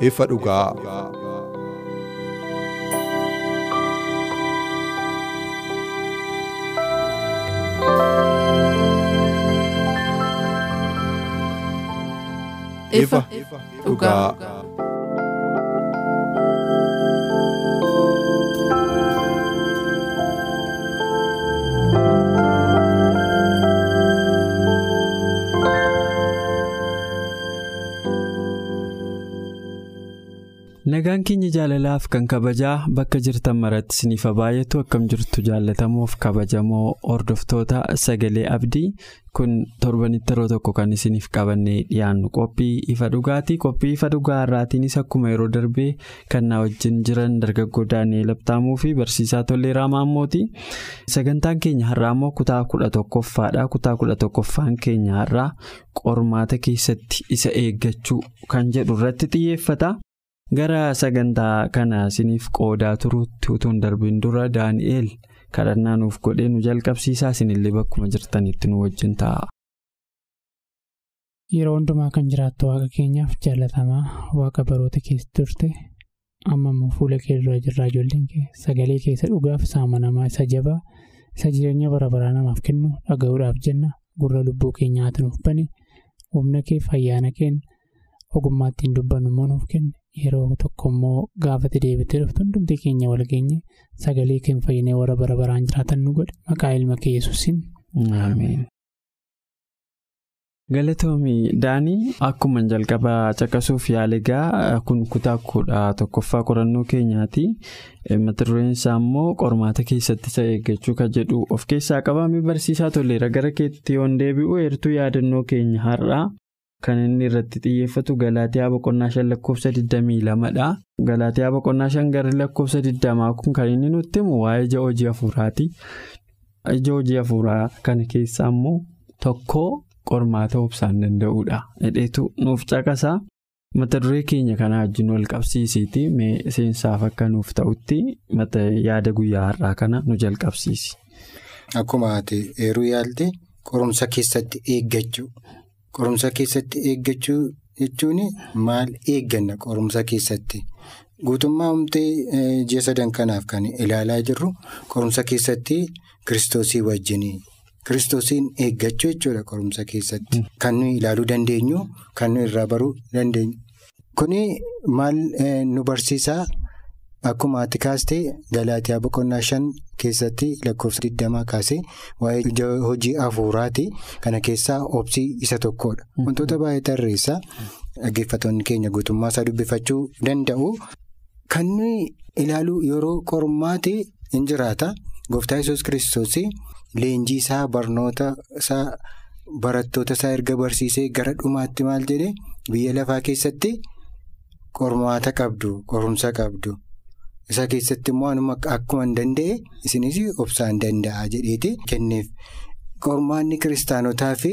Ifa dhugaa. ifa dhugaa. Nagaan keenya jaalalaaf kan kabajaa bakka jirtan maratti isiniif baay'atu akkam jirtu jaallatamoof kabajamoo hordoftoota sagalee abdii. Kun torbanitti yeroo tokko kan isiniif qabannee dhiyaannu qophii ifa dhugaatii qophii ifa dhugaa irraatiinis akkuma yeroo darbee kan na wajjin jiran dargaggoo daani'eel abtaamuu fi barsiisaa tolleeraa maammooti sagantaan keenya har'aa immoo kutaa kudha tokkoffaadha. Kutaa kudha tokkoffaan keenya har'aa qormaata keessatti isa eeggachuu kan jedhu irratti xiyyeeffata. Gara sagantaa kana isiniif qoodaa turuutti utuun darbiin dura daani'eel kadhannaa nuuf godhee nu jalqabsiisaa isinillee bakkuma jirtanitti nu wajjin ta'a. yeroo hundumaa kan jiraattu waaqa keenyaaf jaalatamaa waaqa baroota keessa turte amma immoo fuula kee dura jirraa ijoolleen kee sagalee keessa dhugaaf isa amanamaa isa jabaa isa jireenya bara baraa namaaf kennu dhaga'uudhaaf jenna gurra lubbuu keenyaatti nuuf bane humna kee ayyaana keen ogummaa ittiin dubbannu immoo nuuf kenne. Yeroo tokko immoo gaafate deebitee dhuftu hundumti keenya wal geenye sagalee keenya fayyinee warra bara baraan jiraatan nu godhe maqaa ilma kee yesuusin. Galatoomii Daanii akkuma jalqabaa caqasuuf yaaligaa kun kutaa kudha tokkoffaa qorannoo keenyaati. Mata dureen isaa immoo qormaata keessatti isa eeggachuu kan jedhu of keessaa qabame barsiisaa tolleera gara keetti yoon deebi'u heertuu yaadannoo keenya har'aa. Kan inni irratti xiyyeeffatu Galaatiyaa boqonnaa shan lakkoofsa 22 dha. Galaatiyaa boqonnaa shan gara lakkoofsa 20 kun kan inni nutti himu waa'ee ija hojii hafuuraati. Ija hojii hafuuraa kana keessaa immoo tokko qormaata obsaan danda'uudha. Hidheetu nuuf caqasaa mata duree keenya kanaa wajjin wal qabsiisiiti mee seensaaf akka nuuf ta'utti mata yaada guyyaa har'aa kana nu jalqabsiisi. Akkuma ati eeruu yaalte qorumsa keessatti eeggachuu. Qorumsa keessatti eeggachuu jechuun maal eegganna qorumsa keessatti? Guutummaa humtee ji'a sadan kanaaf kan ilaalaa jirru qorumsa keessatti kiristoosii wajjin kiristoosiin eeggachuu jechuudha qorumsa keessatti. Kan nuyi ilaaluu dandeenyu kan nuyi irraa baruu dandeenyu. Kuni maal nu barsiisaa akkuma ati kaastee Galaatiyaa boqonnaa shan keessatti lakkoofsa 20 kaasee waa'ee hojii hafuuraati kana keessaa obsii isa tokkodha. Wantoota baay'ee tarreessaa dhaggeeffattoonni keenya guutummaa isaa dubbifachuu danda'u. Kan nuyi ilaaluu yeroo qormaati hin jiraata. Gooftaa Yesuus kiristoos leenjii isaa barnoota isaa barattoota isaa erga barsiisee gara dhumaatti maal jedhee biyya lafaa keessatti qormaata qabdu qorumsa qabdu. Isa keessatti immoo anuma akkuma hin danda'e isinis obsaan danda'a jedheeti kenneef qormaanni kiristaanotaa fi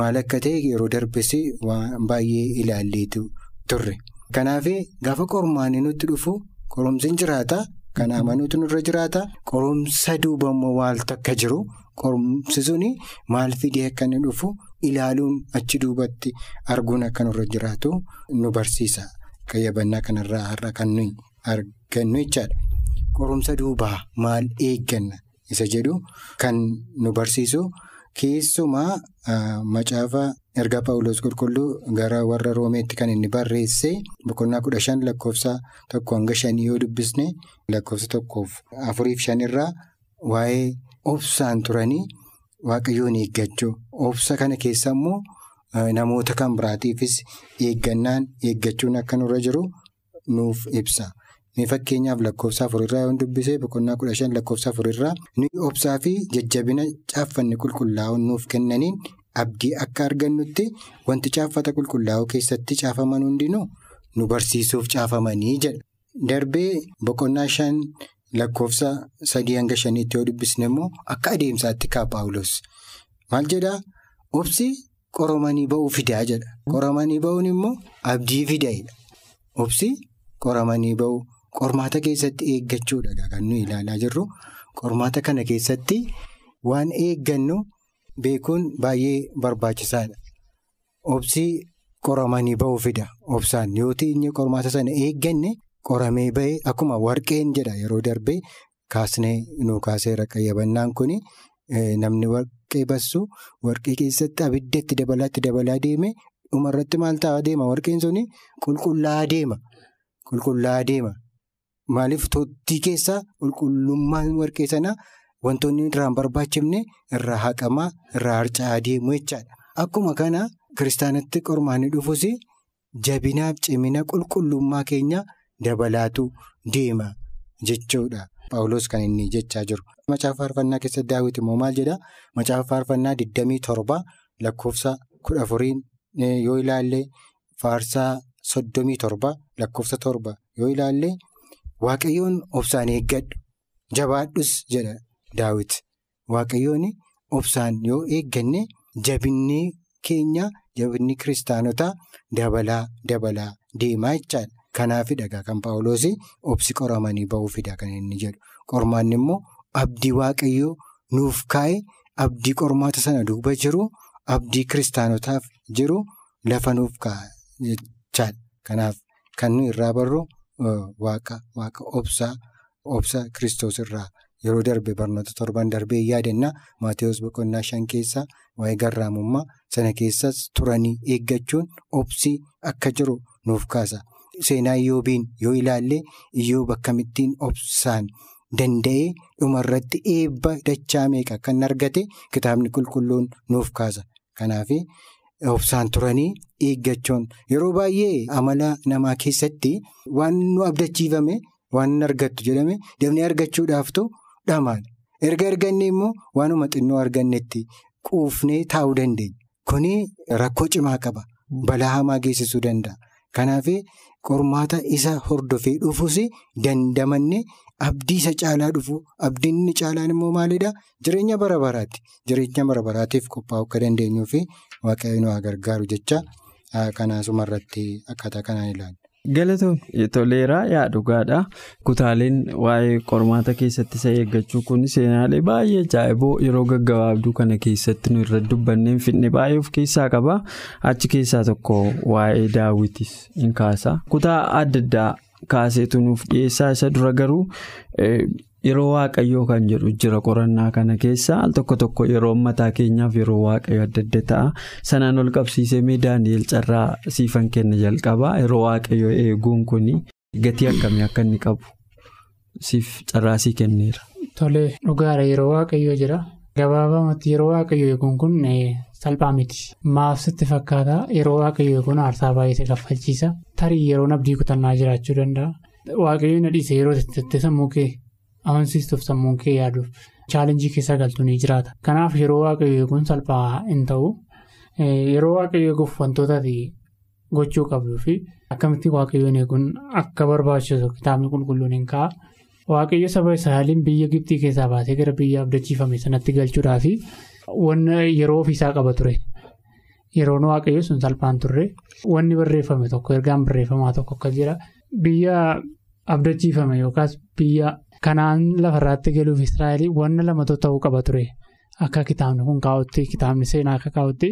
maal akka ta'e yeroo darbes waan baay'ee ilaalleetu turre. Kanaaf gaafa qormaanni nutti dhufu qorumsi hin jiraata kan amanuutu nurra jiraata qorumsa duuba immoo waaltu akka jiru qorumsi suni maal fidee akka inni dhufu ilaaluun achi duubatti arguun akka nurra jiraatu nu barsiisa. Qayyabannaa kanarraa har'a kan nuyi argannu jechaadha. Qorumsa duubaa maal eegganna isa jedhu kan nu barsiisu keessumaa macaafa erga Paawuloos qulqulluu gara warra Roomeetti kan inni barreesse boqonnaa kudha shan lakkoofsa tokko hanga shanii yoo dubbisne lakkoofsa tokkoof afuriif shanirraa waa'ee obsaan turanii waaqayyoon eeggachuu obsa kana keessa immoo. Namoota kan biraatiifis eeggannaan eeggachuun akka nurra jiru nuuf ibsa. Mee fakkeenyaaf lakkoofsa afurirraa yoo dubbise boqonnaa kudha shan lakkoofsa afurirraa nuyi obsaa fi jajjabina caaffanni qulqullaa'uun nuuf kennaniin abdii akka argannutti wanti caaffata qulqullaa'uu keessatti caafaman hundinuu nu barsiisuuf caafamanii jedha. Darbee boqonnaa shan lakkoofsa sadii hanga shaniitti yoo dubbisne immoo akka adeemsaatti kaa Paawulos maal jedhaa obsi qoromanii ba'uu fidaa jedha. Qoromanii ba'uun immoo abdii fidaa'edha. Obsi qoramanii ba'uu qormaata keessatti eeggachuudha kan nuyi ilaalaa jirru. Qormaata kana keessatti waan eeggannu beekuun baay'ee barbaachisaadha. Obsi qoramanii ba'uu fida. Obsaan yoo inni qormaata sana eegganne qoramee ba'e akkuma warqeen jedha yeroo darbee kaasnee nu kaaseera qayyabannaan kun namni warqee bassu warqee keessatti abidda itti dabalaa itti dabalaa deeme dhumarratti maal ta'a deema warqeen suni qulqullaa'aa deema. Maaliif tottii keessaa qulqullummaan warqee sanaa wantoonni irraa hin barbaachifne irraa haqamaa irraa harca'aa deemu jechaadha. Akkuma kana kiristaanatti qormaanni dhufus jabinaaf cimina qulqullummaa keenya dabalaatu deema jechuudha. Paawulos kan inni jechaa jiru. Macaafa faarfannaa keessatti daawwiti immoo maal jedhaa? Macaafa faarfannaa 27 lakkoofsa 14 yoo ilaalle faarsaa. Soddomii torba lakkoofsa torba yoo ilaalle waaqayyoon obsaan eeggadhu jabaadhus jedha daawit waaqayyoon obsaan yoo eegganne jabinni keenya jabinni kiristaanotaa dabalaa dabalaa deemaa jechaadha. Kanaafidha kan Paawuloos obsi qoramanii ba'uu fida kan inni jedhu qormaanni immoo abdii waaqayyoo nuuf kaa'e abdii qormaata sana duuba jiru abdii kiristaanotaaf jiru lafa nuuf kaa'a. Kanaaf kan irraa barru waaqa waaqa obsaa obsa kiristoos irraa yeroo darbe barnoota torban darbee yaadannaa Maatewos boqonnaa shan keessaa waa'ee garraamummaa sana keessas turanii eeggachuun obsii akka jiru nuuf kaasa. Seenaa iyyoobiin yoo ilaalle iyyoob akkamittiin obsaan danda'ee dhumarratti eebba dachaa meeqa kan argate kitaabni qulqulluun nuuf kaasa. Kanaaf. Obsaan turanii eeggachuun yeroo baay'ee amala namaa keessatti waan nu abdachiifame waan argattu jedhame dafnee argachuudhaaftu dhamaadha. Erga arganne immoo waanuma xinnoo argannetti quufnee taa'uu dandeenya. Kuni rakkoo cimaa qaba. Balaa hamaa geessisuu danda'a. Kanaaf qormaata isa hordofee dhufuus dandamanne abdii isa caalaa dhufu abdiin inni caalaan immoo maalidhaa? Jireenya bara baraati. Jireenya bara baraatiif qophaa'uu akka dandeenyuuf waaqayyoon waa gargaaru jecha kanaasuma irratti akkaataa kanaan ilaalla. Galatoon toleeraa yaa dhugaadha. Kutaaleen waa'ee qormaata keessatti isa eeggachuu kun seenaalee baay'ee ajaa'iboo yeroo gaggabaabduu kana keessatti nu irra dubbannee finne baay'ee of keessaa qaba. Achi keessaa tokko waa'ee daawwitis in kaasa. Kutaa adda addaa kaaseetu nuuf dhiyeessaa isa dura garuu yeroo waaqayyoo kan jedhu jira qorannaa kana keessa al tokko tokko yeroo mataa keenyaaf yeroo waaqayyo adda adda ta'a. Sanaan ol qabsiisee mee Daani'eel carraa siifan kenna jalqaba yeroo waaqayyo eeguun kun gatii akkamii akka inni qabu siif carraa sii kenneera. Tole dhugaadha yeroo waaqayyoo jira. Gabaabamatti yeroo waaqayyoo eeguun kun salphaa miti. Maaf sitti fakkaata yeroo waaqayyoo eeguun aarsaa baay'ee kaffalchiisa. Tarii yeroon abdii kutannaa jiraachuu danda'a. Waaqayyoon dhiise yeroo itti sammuu kee amansiistuuf sammuu kee yaaduuf chaalenjii keessa galtu ni jiraata. Kanaaf yeroo waaqayyoo eeguun salphaa hin ta'u. Yeroo waaqayyoo eeguuf wantoota gochuu qabduu fi akkamitti waaqayyoon eeguun akka barbaachisu kitaabni qulqulluun hin ka'a. Waaqayyo saba Israa'eliin biyya Gibxii keessaa baasee gara biyya abdachiifame sanatti galchuudhaaf wanna yeroo ofiisaa qaba ture. Yeroon waaqayyo sun salphaan turre wanni barreeffame tokko ergaan barreeffamaa tokko akka jira biyya abdachiifame yookaas biyya kanaan lafarraatti galuuf Israa'el wanna lamatu ta'uu qaba ture. Akka kitaabni kun kaa'utti kitaabni seenaa akka kaa'utti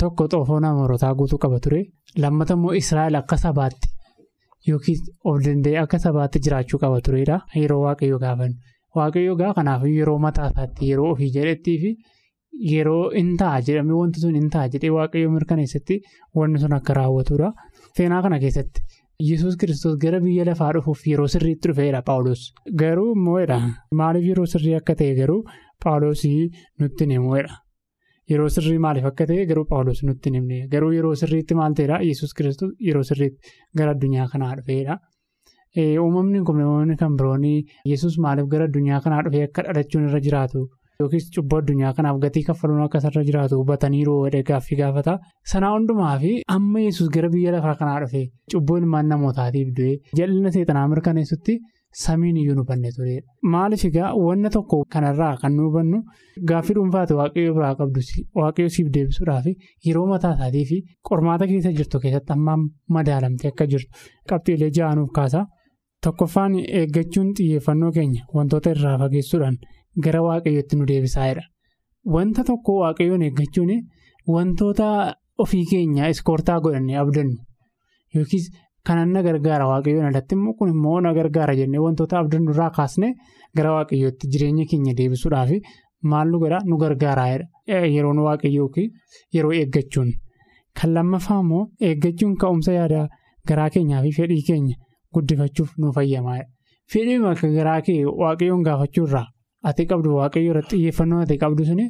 tokko xoofoo namootaa guutuu qaba ture. Lammata immoo Israa'el akka sabaatti. Yookiin of danda'ee akka sabaatti jiraachuu qaba turedha. Yeroo waaqayyoo gaafannu. Waaqayyoo gaa kanaaf yeroo mataa isaatti yeroo ofii jedhettii fi yeroo hin ta'a jedhamee wanti sun hin ta'a jedhee waaqayyoo mirkaneessatti wanti sun akka raawwatudha. Seenaa kana keessatti Yesuus kiristoos gara biyya lafaa dhufuuf yeroo sirriitti dhufeedha Paawulos. Garuu immoodha. Maaliif yeroo sirrii akka ta'e garuu Paawulos nutti hin himuudha. Yeroo sirrii maaliif akka ta'e garuu Paawulos nutti hin himne garuu yeroo sirriitti maal ta'eedha Yesuus kiristoos yeroo sirriitti gara addunyaa kanaa dhufeedha. Uumamni kun uumamni kan biroon yesus maaliif gara addunyaa kanaa dhufee akka dhalachuun irra jiraatu yookiis cubbuu addunyaa kanaaf gatii kaffaluun akka irra jiraatu hubataniiru gaaffii gaafata. Sanaa hundumaa fi amma yesus gara biyya lafaa kanaa dhufee cubbuu ilmaan namootaatiif du'ee jal'ina seexanaa mirkaneessutti samiin iyyuu nu banne turedha. Maaliif egaa wanna tokko kanarraa kan nu hubannu gaaffii dhuunfaati waaqayyo biraa qabdu waaqayyo siif deebisuudhaaf yeroo mataa isaatii fi qormaata keessa jirtu keessatti amma madaalamtee akka jirtu qabxiilee ja'anuuf kaasa. Tokkoffaan eeggachuun xiyyeeffannoo keenya wantoota irraa fageessuudhaan gara waaqayyootti nu deebisaa'edha. Wanta tokko waaqayyoon eeggachuun wantoota ofii keenya iskoortaa godhannee abdannu yookiis kanan na gargaara waaqayyoon alatti immoo kun immoo na gargaara jennee wantoota abdannu irraa kaasnee gara waaqayyootti jireenya keenya deebisuudhaaf maal nu godha nu gargaaraa'edha. Yeroon waaqayyoo yeroo eeggachuun. Kan lammaffaa immoo eeggachuun ka'umsa yaadaa garaa keenyaa fi fedhii keenya. Guddifachuuf nu fayyamaadha. Fedhii akka garaa kee waaqayyoon gaafachuu irraa ati qabdu waaqayyo irratti xiyyeeffannoo ati qabdu suni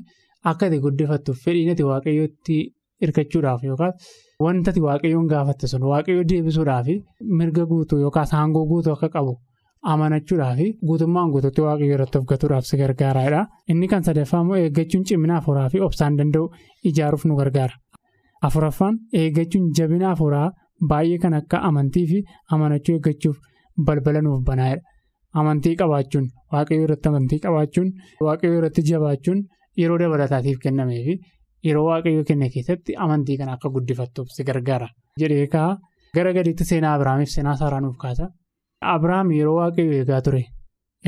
akka ati guddifattuuf fedhiin ati waaqayyootti hirkachuudhaaf yookaas wanta ati waaqayyoon gaafatte sun waaqayyoo deebisuudhaaf mirga guutuu yookaas aangoo guutuu akka qabu amanachuudhaaf guutummaan guutuutti waaqayyo irratti of gatuudhaaf si gargaaraadha. Inni kan sadaffaa immoo eeggachuun cimina afuuraa fi obsaan danda'u ijaaruuf nu gargaara. Afuraffaan eeggachuun jabina afuuraa. Baay'ee kan akka amantii fi amanachuu eeggachuuf balbala nuuf banaadha. Amantii qabaachuun waaqayyoo irratti amantii qabaachuun waaqayyoo irratti jabaachuun yeroo dabalataatiif kennamee fi yeroo waaqayyoo kenne keessatti amantii kana akka guddifattuuf si gargaara. Jedhee ka'a gara gadiitti seenaa Abiraamiif seenaa Saaraa nuuf kaasa. Abiraam yeroo waaqayyoo eegaa ture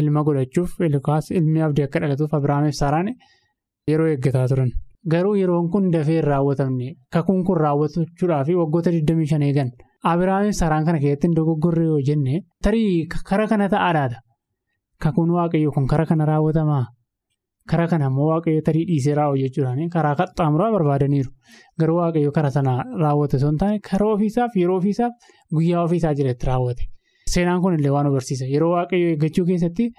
ilma godhachuuf yookaas ilmi abdii akka dhalatuuf Abiraamiif Saaraan yeroo eeggataa turan. Garuu yeroon kun dafee hin raawwatamne kakuun kun raawwachuudhaaf waggoota 25 eegan Abiraamiif Saaraan kana keessatti dogoggorree yoo jenne tarii kara kana ta'aadhaadha. Kakuun waaqayyoo kun kara kana raawwatamaa kara kana immoo waaqayyo tarii dhiisee raawwa jechuudhaan karaa qaxxaamuraa barbaadaniiru. Garuu waaqayyo kara sana raawwate osoo hin taane karaa ofiisaaf yeroo ofiisaaf guyyaa ofiisaa jiretti raawwate. Seenaan kun illee waan agarsiisa yeroo waaqayyo eeggachuu keessatti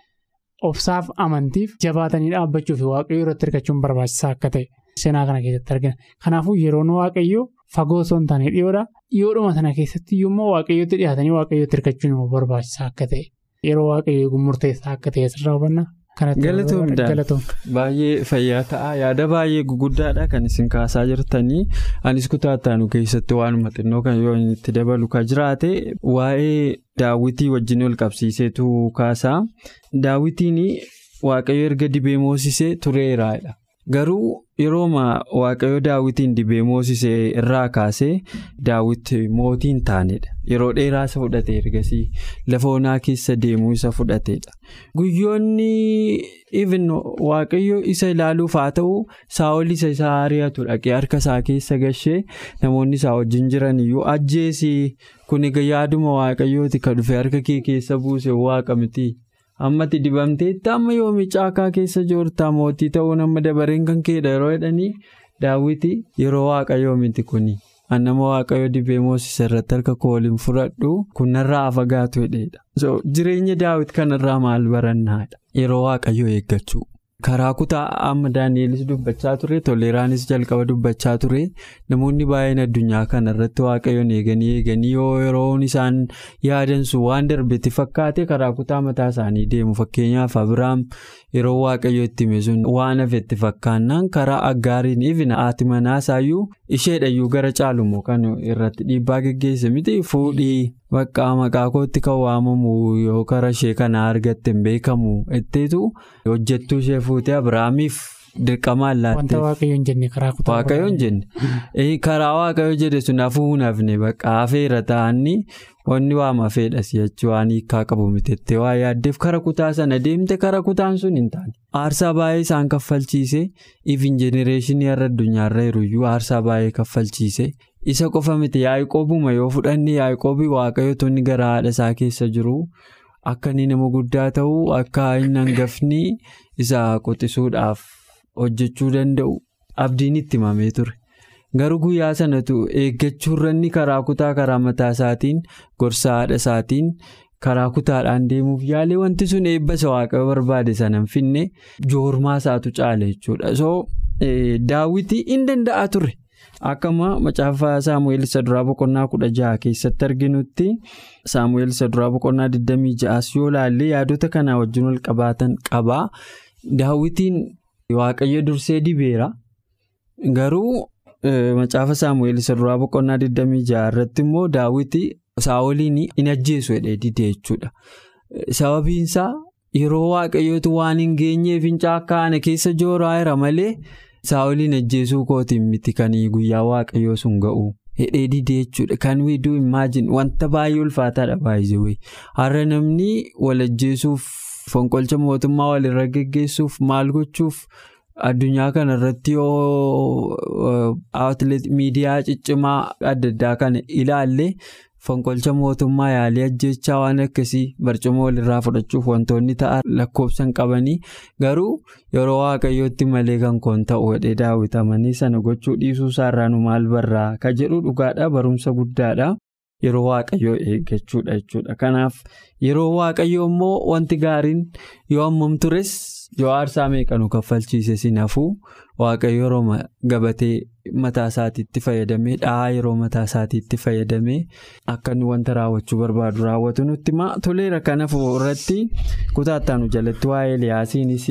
obsaaf amantiif jabaatanii dhaabbachuuf waaqayyo irratti hirkachuun barbaachisaa akka ta'e. Seenaa kana keessatti argina. Kanaafuu yeroon waaqayyoo fagoo osoo hin taane dhiyoodha. Dhiyoodhuma sana keessatti yommuu waaqayyootti dhiyaatanii waaqayyootti hirkachuun immoo barbaachisaa akka ta'e yeroo waaqayyoo eeguun murteessaa akka ta'e asirraa hubanna. Galatoom baay'ee fayyaa ta'a yaada baay'ee guguddaadha kan isin kaasaa jirtanii anis kutaataanu keessatti waanuma xinnoo kan yoo itti dabalu kan jiraate waa'ee daawwitii wajjin ol qabsiiseetu kaasaa daawwitiin waaqayyo erga dibee moosisee tureeraadha. Garuu yerooma waaqayyo daawwitiin dibee moosisee irraa kaasee daawwit mootii hin taanedha. Yeroo dheeraa isa fudhate ergasii lafa onaa keessa deemuu isa fudhatedha. Guyyoonni waaqayyo isa ilaaluuf haa ta'u saa'ol isa isaa ari'atu dhaqee harka isaa keessa gashee namoonni isaa wajjin jiran iyyuu ajjeesii kun yaaduma waaqayyooti kan dhufe harka kee keessa buuse waaqa miti. Ammatti dibamteetti amma yoomii caakaa keessa joortaa mootii ta'uun amma dabareen kan keedha yeroo jedhanii daawwiti yeroo waaqayyoo miti kuni. Annama waaqayyoo dibee moosisa irratti harka kooliin fudhadhu. Kunarraa fagaatu hedheedha. jireenya daawwit kanarraa maal barannaadha yeroo waaqayyoo eeggachuu karaa kutaa amma daani'elis dubbachaa ture toleeraanis jalqaba dubbachaa ture namoonni baay'een addunyaa kana irratti waaqayyoon eeganii eeganii yoo yeroon isaan yaadansu waan darbetti fakkaate karaa kutaa mataa isaanii deemu. Fakkeenyaaf abiraam yeroo waaqayyo itti hime waan hafetti fakkaannaan karaa aggaariin ifina haati manaasayyuu isheedhayyuu gara caalumoo kan irratti dhiibbaa geggeesse miti. Fuudhii bakka maqaa kootti kan waamamu yoo karaa ishee kana argatte hin beekamu etteetu hojjettuu ishee fuutee abiraamiif dirqamaan laattee. Wanta waaqayyoon jenne karaa kutaa. Waaqayyoon jenne karaa waaqayyo jedhe sun hafuu hin hafne bakka hafeera ta'anii wanni waama fedhas jechuu waan hiikaa qabu miteettee waa yaaddeef kara kutaa sana deemte kara kutaan sun hin taane. Aarsaa baay'ee isaan kaffalchiise ifin jenereeshinii har'a addunyaarra jiruyyuu aarsaa baay'ee kaffalchiise isa qofa miti yaa'ikoobuma yoo fudhanne yaa'ikoobii waaqayyo tonni gara haadha isaa keessa jiru. Akka inni nama guddaa ta'u akka inni hangafni isa quxisuudhaaf hojjechuu danda'u abdiin itti himamee ture. Garuu guyyaa sanatu eeggachuurra inni karaa kutaa karaa mataa isaatiin gorsa haadha isaatiin karaa kutaadhaan deemuuf yaalee wanti sun eebba isa barbaade sana hin finne joormaa isaatu caala jechuudha. So daawwitii hin danda'a ture. akkama macaafa saamu'eel isa duraa boqonnaa kudha jaha keessatti arginutti saamu'eel isa duraa boqonnaa 26 yoo laallee yaadota kanaa wajjin wal qabaatan qabaa daawwitiin waaqayyo dursee dibeera garuu macaafa saamu'eel isa duraa boqonnaa 26 irratti immoo daawwitii saa'oliin hin ajjeesu jedhee didee jechuudha sababiinsaa yeroo waaqayyootu waan hin geenyeef fincaa akka ana keessa jooraa jira malee. saa'oliin ajjeesuu kootiin miti kan guyyaa waaqayyoo sun ga'u hidhee didee jechuudha kan wiiduu imaajin wanta baay'ee ulfaataadha baay'ee har'a namni wal ajjeesuuf fonqolcha mootummaa walirra geggeessuuf maal gochuuf addunyaa kana irratti yoo miidiyaa ciccimaa adda addaa kana ilaalle. Fonqolcha mootummaa yaalii ajjechaa waan akkasii barcuma walirraa fudhachuuf wantoonni ta'an lakkoofsan qabanii garuu yeroo waaqayyootti malee kan koon ta'u hedhee daawwitamanii sana gochuu dhiisuu isaarraa nu maal barraa? Ka jedhu dhugaadha barumsa guddaadha yeroo waaqayyoo eeggachuudha jechuudha. Kanaaf yeroo waaqayyoo immoo wanti gaariin yoo ammam tures yoo aarsaa meeqa nu kaffalchiise sin hafuu waaqayyo yeroo gabatee mataa isaatiitti fayyadamee dha'aa yeroo mataa isaatiitti fayyadamee akka inni wanta raawwachuu barbaadu raawwatu nutti toleera kanaaf irratti kutaataanu jalatti waa'ee Eliyaasiinis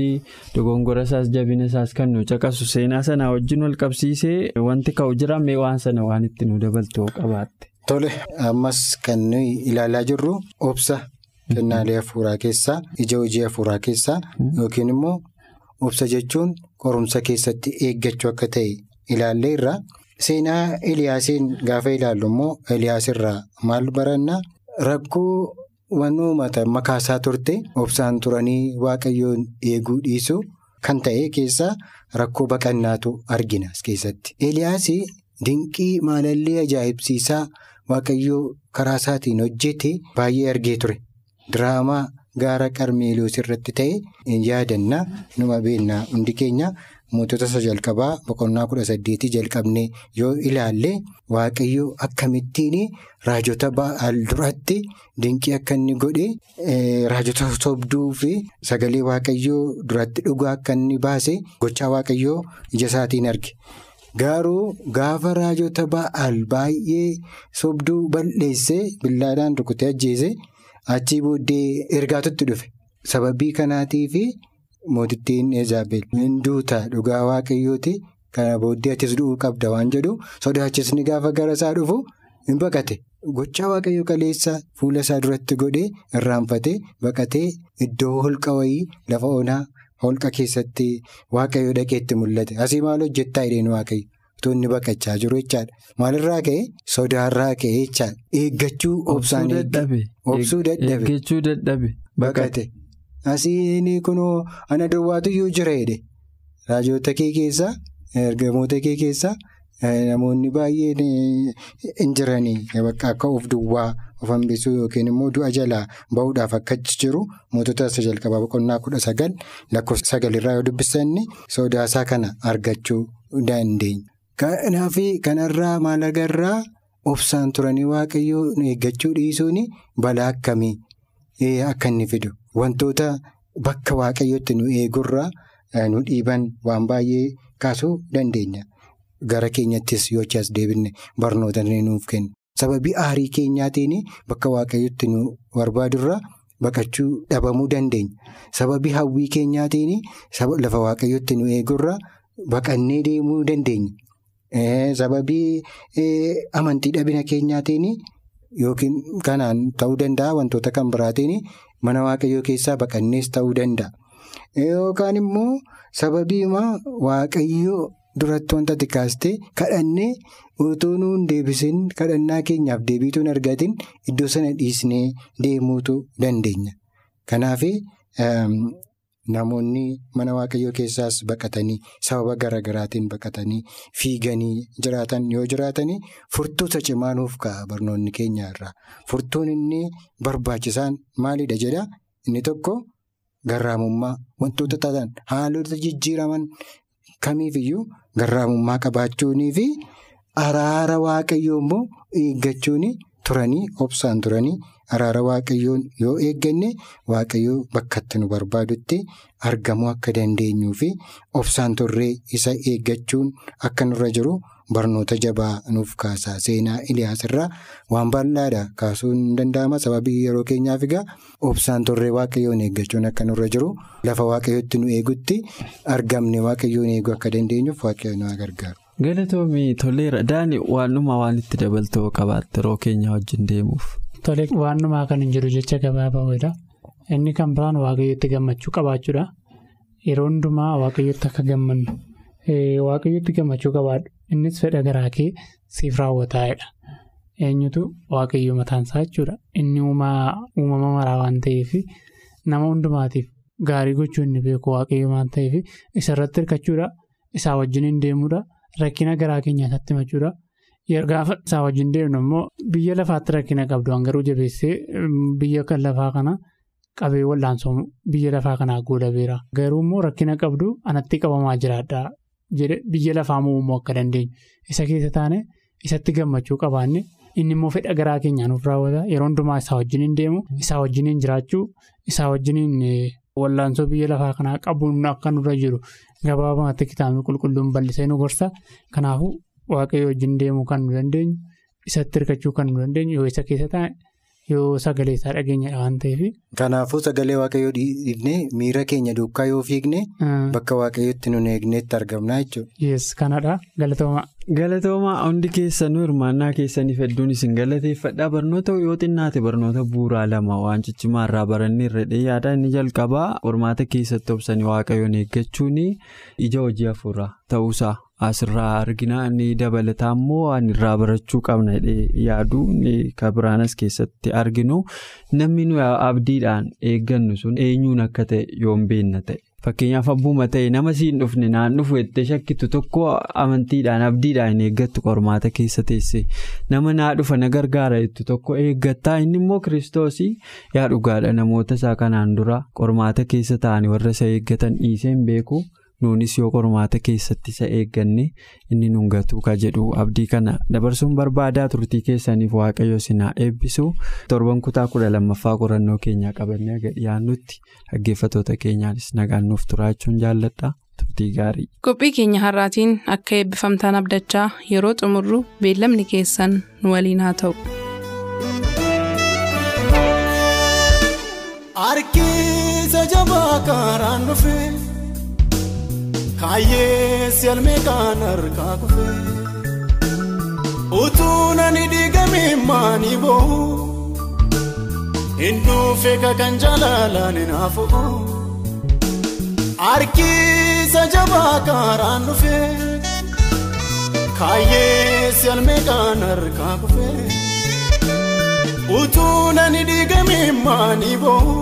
dogongora isaas jabina isaas kan nu caqasu seenaa sanaa wajjin wal qabsiisee wanti ka'u jiraame waan sana waan itti nu dabaltu qabaatte. Tole ammas kan nuyi ilaalaa jirru obsa kennaalee hafuuraa keessaa ija hojii hafuuraa keessaa yookiin immoo obsa jechuun qorumsa keessatti eeggachuu akka ta'e ilaallee irraa seenaa Eliyaasiin gaafa ilaallu immoo Eliyaas irraa maal baranna rakkoo waan uummata makaasaa turte obsaan turanii waaqayyoon eeguu dhiisu kan ta'e keessaa rakkoo baqannaatu argina as keessatti. Eliyaas dinqii maalallee ajaa'ibsiisaa waaqayyoo karaa isaatiin hojjete baay'ee argee ture. Diraamaa gaara qarmeeloos irratti ta'e yaadanna numa beennaa hundi keenya mootota isa jalqabaa boqonnaa kudha saddeetii jalqabnee yoo ilaalle waaqayyo akkamittiin raajota ba'aal duratti dinqii akka inni godhe raajota sobduu fi sagalee waaqayyoo duratti dhugaa akka inni baase gochaa waaqayyoo ija isaatiin arge. Garuu gaafa raajota ba'aal baay'ee sobduu balleessee billaadhaan rukutee ajjeese. Achii booddee ergaatutti dhufe. Sababii kanaatiif mootittiin eezaabel hinduuta dhugaa waaqayyooti kana booddee atis du'uu qabda waan jedhu sodaachisni gaafa gara isaa dhufu hin baqate. Gochaa waaqayyo kaleessa fuula isaa duratti godhee irraanfatee baqatee iddoo holqa wayii lafa onaa holqa keessatti waaqayyo dhaqeetti mul'ate. Asii maal hojjettaa hidheen waaqayyo. Toonni baqachaa jiru jechaadha. Maalirraa ka'e sodaarraa ka'e jechaadha. Eeggachuu obsaan obsuu dadhabe. Eeggachuu dadhabe. Baqate. Asiin kunoo ana duwwaatu iyyuu jira jedhe. Raajota kee keessaa ergamoota kee keessaa namoonni baay'een hin jiranii akka of duwwaa of hambisuu yookiin immoo du'a jalaa bahuudhaaf akka jiru mootota isa jalqabaa boqonnaa kudha sagal lakkoofsa sagalirraa yoo dubbisanne sodaasaa kana argachuu dandeenya. Kanaaf kanarraa maal agarraa obsaan turanii waaqayyoo eeggachuu dhiisuun balaa akkamii akka inni fidu wantoota bakka waaqayyootti nu eegurraa nu dhiiban waan baay'ee kaasuu dandeenya. Gara keenyattis yoo as deebinne barnoota nuuf kenna. Sababii aarii keenyaatiin bakka waaqayyootti nu barbaadurraa baqachuu dhabamuu dandeenya. Sababii hawwii keenyaatiin lafa waaqayyootti nu eegurraa baqannee deemuu dandeenya. Sababii amantii dhabina keenyaatiin yookiin kanaan ta'uu danda'a wantoota kan biraatiin mana waaqayyoo keessaa baqannees ta'uu danda'a. Yookaan immoo sababii waaqayyoo duratti wanta xiqqaastee kadhannee utuu nuun deebisin kadhannaa keenyaaf deebiituun argatin iddoo sana dhiisnee deemuutu dandeenya. Kanaaf namoonni mana waaqayyoo keessaas baqatanii sababa garaagaraatiin baqatanii fiiganii jiraatan yoo jiraatanii furtuuta cimaa nuuf ka'a barnoonni keenya irraa. Furtuun inni barbaachisaan maalidha jedha inni tokko garraamummaa wantoota taatan haalota jijjiiraman kamiifiyyuu garraamummaa qabaachuunii fi araara waaqayyoo immoo eeggachuun turanii obsaan turanii araara waaqayyoon yoo eegganne waaqayyoo bakkatti nu barbaadutti argamuu akka dandeenyuu fi obsaan turree isa eeggachuun akka nurra jiru barnoota jabaa nuuf kaasa seenaa Iliyaas irraa waan bal'aadha. Kaasuun hin danda'ama. Sababii yeroo keenyaaf egaa obsaan turree waaqayyoon eeggachuun akka nurra jiru lafa waaqayyootti nu eegutti argamne waaqayyoon eeguu akka dandeenyuuf waaqayyoon nu gargaaru. Galatoomii toleera daani waanuma waan itti dabaltoo qabaatte yeroo keenya wajjin deemuuf. Tole waanuma kan hin jiru jecha gabaabaadha. Inni kan biraan waaqayyootti gammachuu qabaachuudha. Yeroo hundumaa waaqayyootti akka gammannu waaqayyootti gammachuu qabaadhu. Innis fedha garaa kee siif raawwataa'edha. Eenyutu waaqayyo mataan isaa jechuudha. Inni uumama maraa waan ta'eef nama hundumaatiif gaarii gochuu inni beeku waaqayyo waan ta'eef isarratti hirkachuudha. Isaa wajjin hin deemuudha. Rakkina garaa keenya isatti himachuudha. Gaafa isaa wajjin deemnu immoo biyya lafaatti rakkina qabdu garuu jabeessee biyya kan lafaa kana qabee wal'aansoo biyya lafaa kanaa goolabeera. Garuu immoo rakkina qabdu anatti qabamaa jiraadha jedhe biyya lafaa muummoo akka dandeenyu. Isa keessa taane isatti gammachuu qabaanne inni immoo fedha garaa keenyaa nuuf raawwata. Yeroo hundumaa isaa wajjin hin deemu, isaa wajjin hin jiraachuu, isaa wajjin wallaansoo biyya lafaa kanaa qabuun akka nurra jiru. Gabaabumatti kitaabni qulqulluun bal'isee nu gorsa. Kanaafuu waaqayyo wajjin deemuu kan nu dandeenyu isatti hirkachuu kan nu dandeenyu yoo isa keessa taa'e yoo sagalee isaa dhageenya waan ta'eef. Kanaafuu sagalee waaqayyoo dhiibnee miira keenya duukaa yoo fiigne bakka waaqayyootti nun eegneetti argamna jechuudha. Yes kanadha galatooma. Galatooma hundi keessanuu hirmaannaa keessaniif hedduun isin galateeffadha barnoota yoo xinnaate barnoota bu'uuraa lama waan ciccimaarraa barannee irra yaada inni jalqabaa qormaata keessatti obsanii waaqayyoon eeggachuun ija hojii hafuuraa ta'uusaa asirraa argina inni dabalataa immoo waan irraa barachuu qabna yaadu. Kan biraanas keessatti arginu. Namni nuyi abdiidhaan eeggannu sun eenyuun akka ta'e yoon beekna ta'e. Fakkeenyaaf abbuuma ta'e nama siin dhufne naan dhufu jettee shakkitu tokko amantiidhaan abdiidhaan hin eeggattu qormaata keessa teesse. Nama naa dhufa na gargaara jettu tokko eeggattaa. Inni immoo kiristoosii. Yaa dhugaadha namoota isaa kanaan dura qormaata keessa ta'anii warra isa eeggatan dhiisee hin beeku nuunis yoo qormaata keessatti isa eegganne inni nun gatuu ka jedhu abdii kana dabarsuun barbaadaa turtii keessaniif waaqayyo sinaa eebbisu torban kutaa kudha lammaffaa qorannoo keenyaa qabannee aga dhiyaannutti dhaggeeffatoota keenyaanis nagaan nuuf turaachuun jaalladha turtii gaarii. qophii keenya har'aatiin akka eebbifamtaan abdachaa yeroo xumurru beellamni keessan nu waliin haa ta'u. Harkiisa jabaa karaan dhufee kaayyeessi almee kan harkaa kufee utuu nani diigame maanii boo'u hin dhufe kan jaalalaan hinaafu harkiisa jabaa karaan dhufee kaayyeessi almee kan harkaa kufee. utuu nani diigame maanii boo'u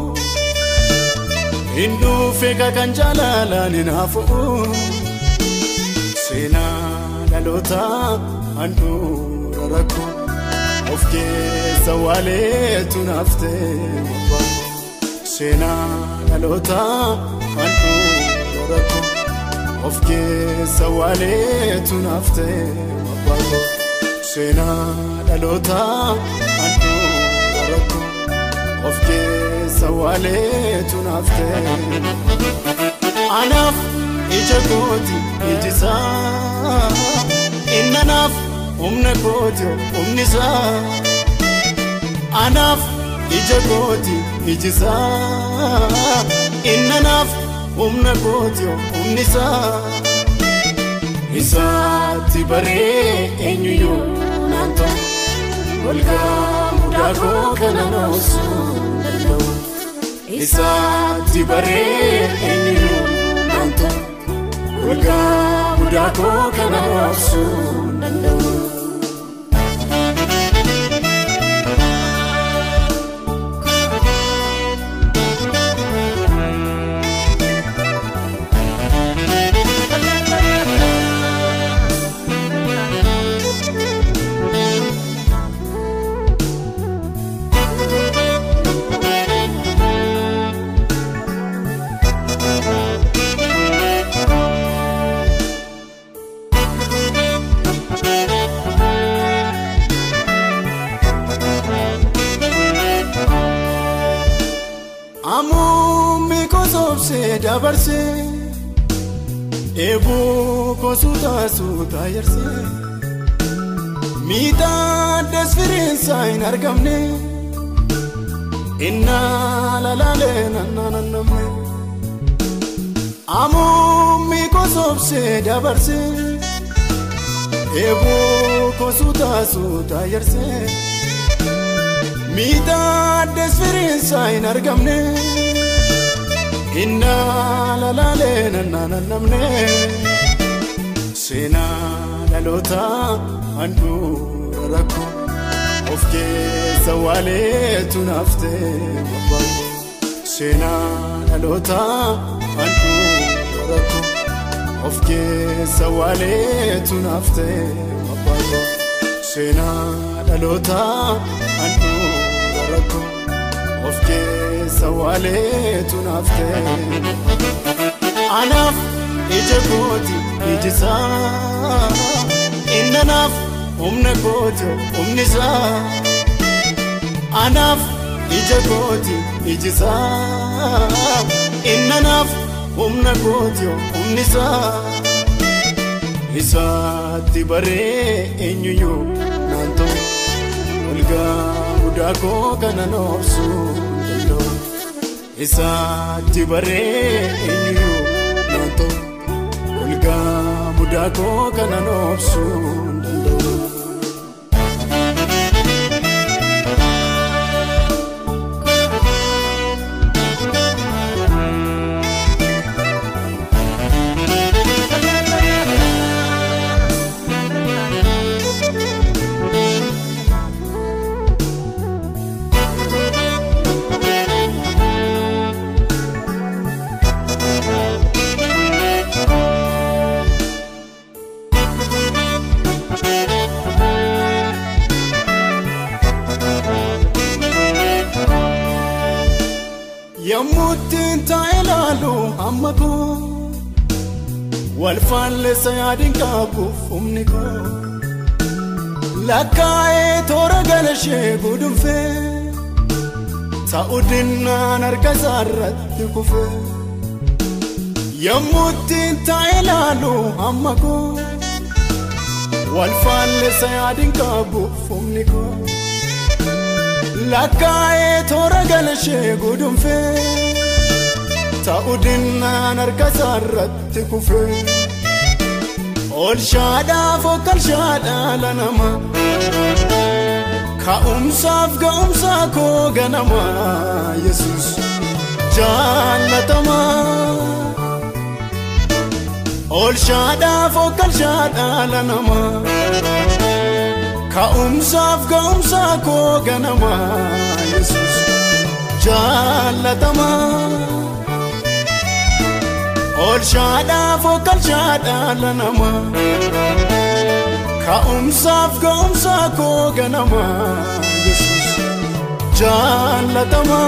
hin dhufe kan jaalalaan hinaafu seenaa dhaloota handhuura rakkoo of keessa waaleetu naaftee seenaa dhaloota handhuura rakkoo of keessa waaleetu naaftee seenaa dhaloota handhuura. of keessa waaleetu naaftee anaaf ija kooti ijisaa innanaaf humna kooti humnisaa anaaf ija kooti ijisaa innanaaf humna kooti humnisaa isaatti baree eenyuyyuu naan ta'u golgaa mudaakoo kana danda'u isaatti baree eenyuyyuu naan ta'u golgaa mudaakoo kana noosuu danda'u. Suutaa yarsee miidhaa desfiriinsaa hin argamne innaa lalaalee nannaa nannamne amuummi kosoobsee dabarsee eeboo kosuutaa suutaa yarsee. miidhaa desfiriinsaa hin argamne innaa lalaalee nannaa nannamne seenaa dhaloota handhuura rakkoo of keessa waaleetu naaftee mabbaatu seenaa dhaloota handhuura rakkoo of keessa waaleetu naaftee mabbaatu seenaa dhaloota handhuura rakkoo of keessa waaleetu naaftee ija kooti ijisaa innanaaf humna kooti humnisaa anaaf ija kooti ijisaa innanaaf humna kooti humnisaa isaatti baree eenyuyyuu naan ta'u olgaa guddaa koo kana noobsuu danda'u isaatti baree eenyuyyuu guddaa koo kana noobsuu yommuu ittiin taa'e ilaalu hamma koo wal faalleessa yaadiin qabuuf humni koo lakkaa'ee toora gala ishee gudunfee ta'u dinnaan harka isaarratti kufee yommuu ittiin taa'e ilaalu hamma koo wal faalleessa yaadiin qabuuf humni koo. Lakkaa'ee toora gala ishee gudunfee ta'u dinnaan harka isaarratti kufee oolshaadhaaf okkalshaadhaa lanama ka'umsaaf ga'umsaa koo ganama yesus jaallatama oolshaadhaaf okkalshaadhaa lanama. Ka'umsaaf ga'umsaa koo ganama yesus jaallatama oolshaadhaaf okkalshaadhaa lanama ka'umsaaf ga'umsaa koo ganama yesus jaallatama.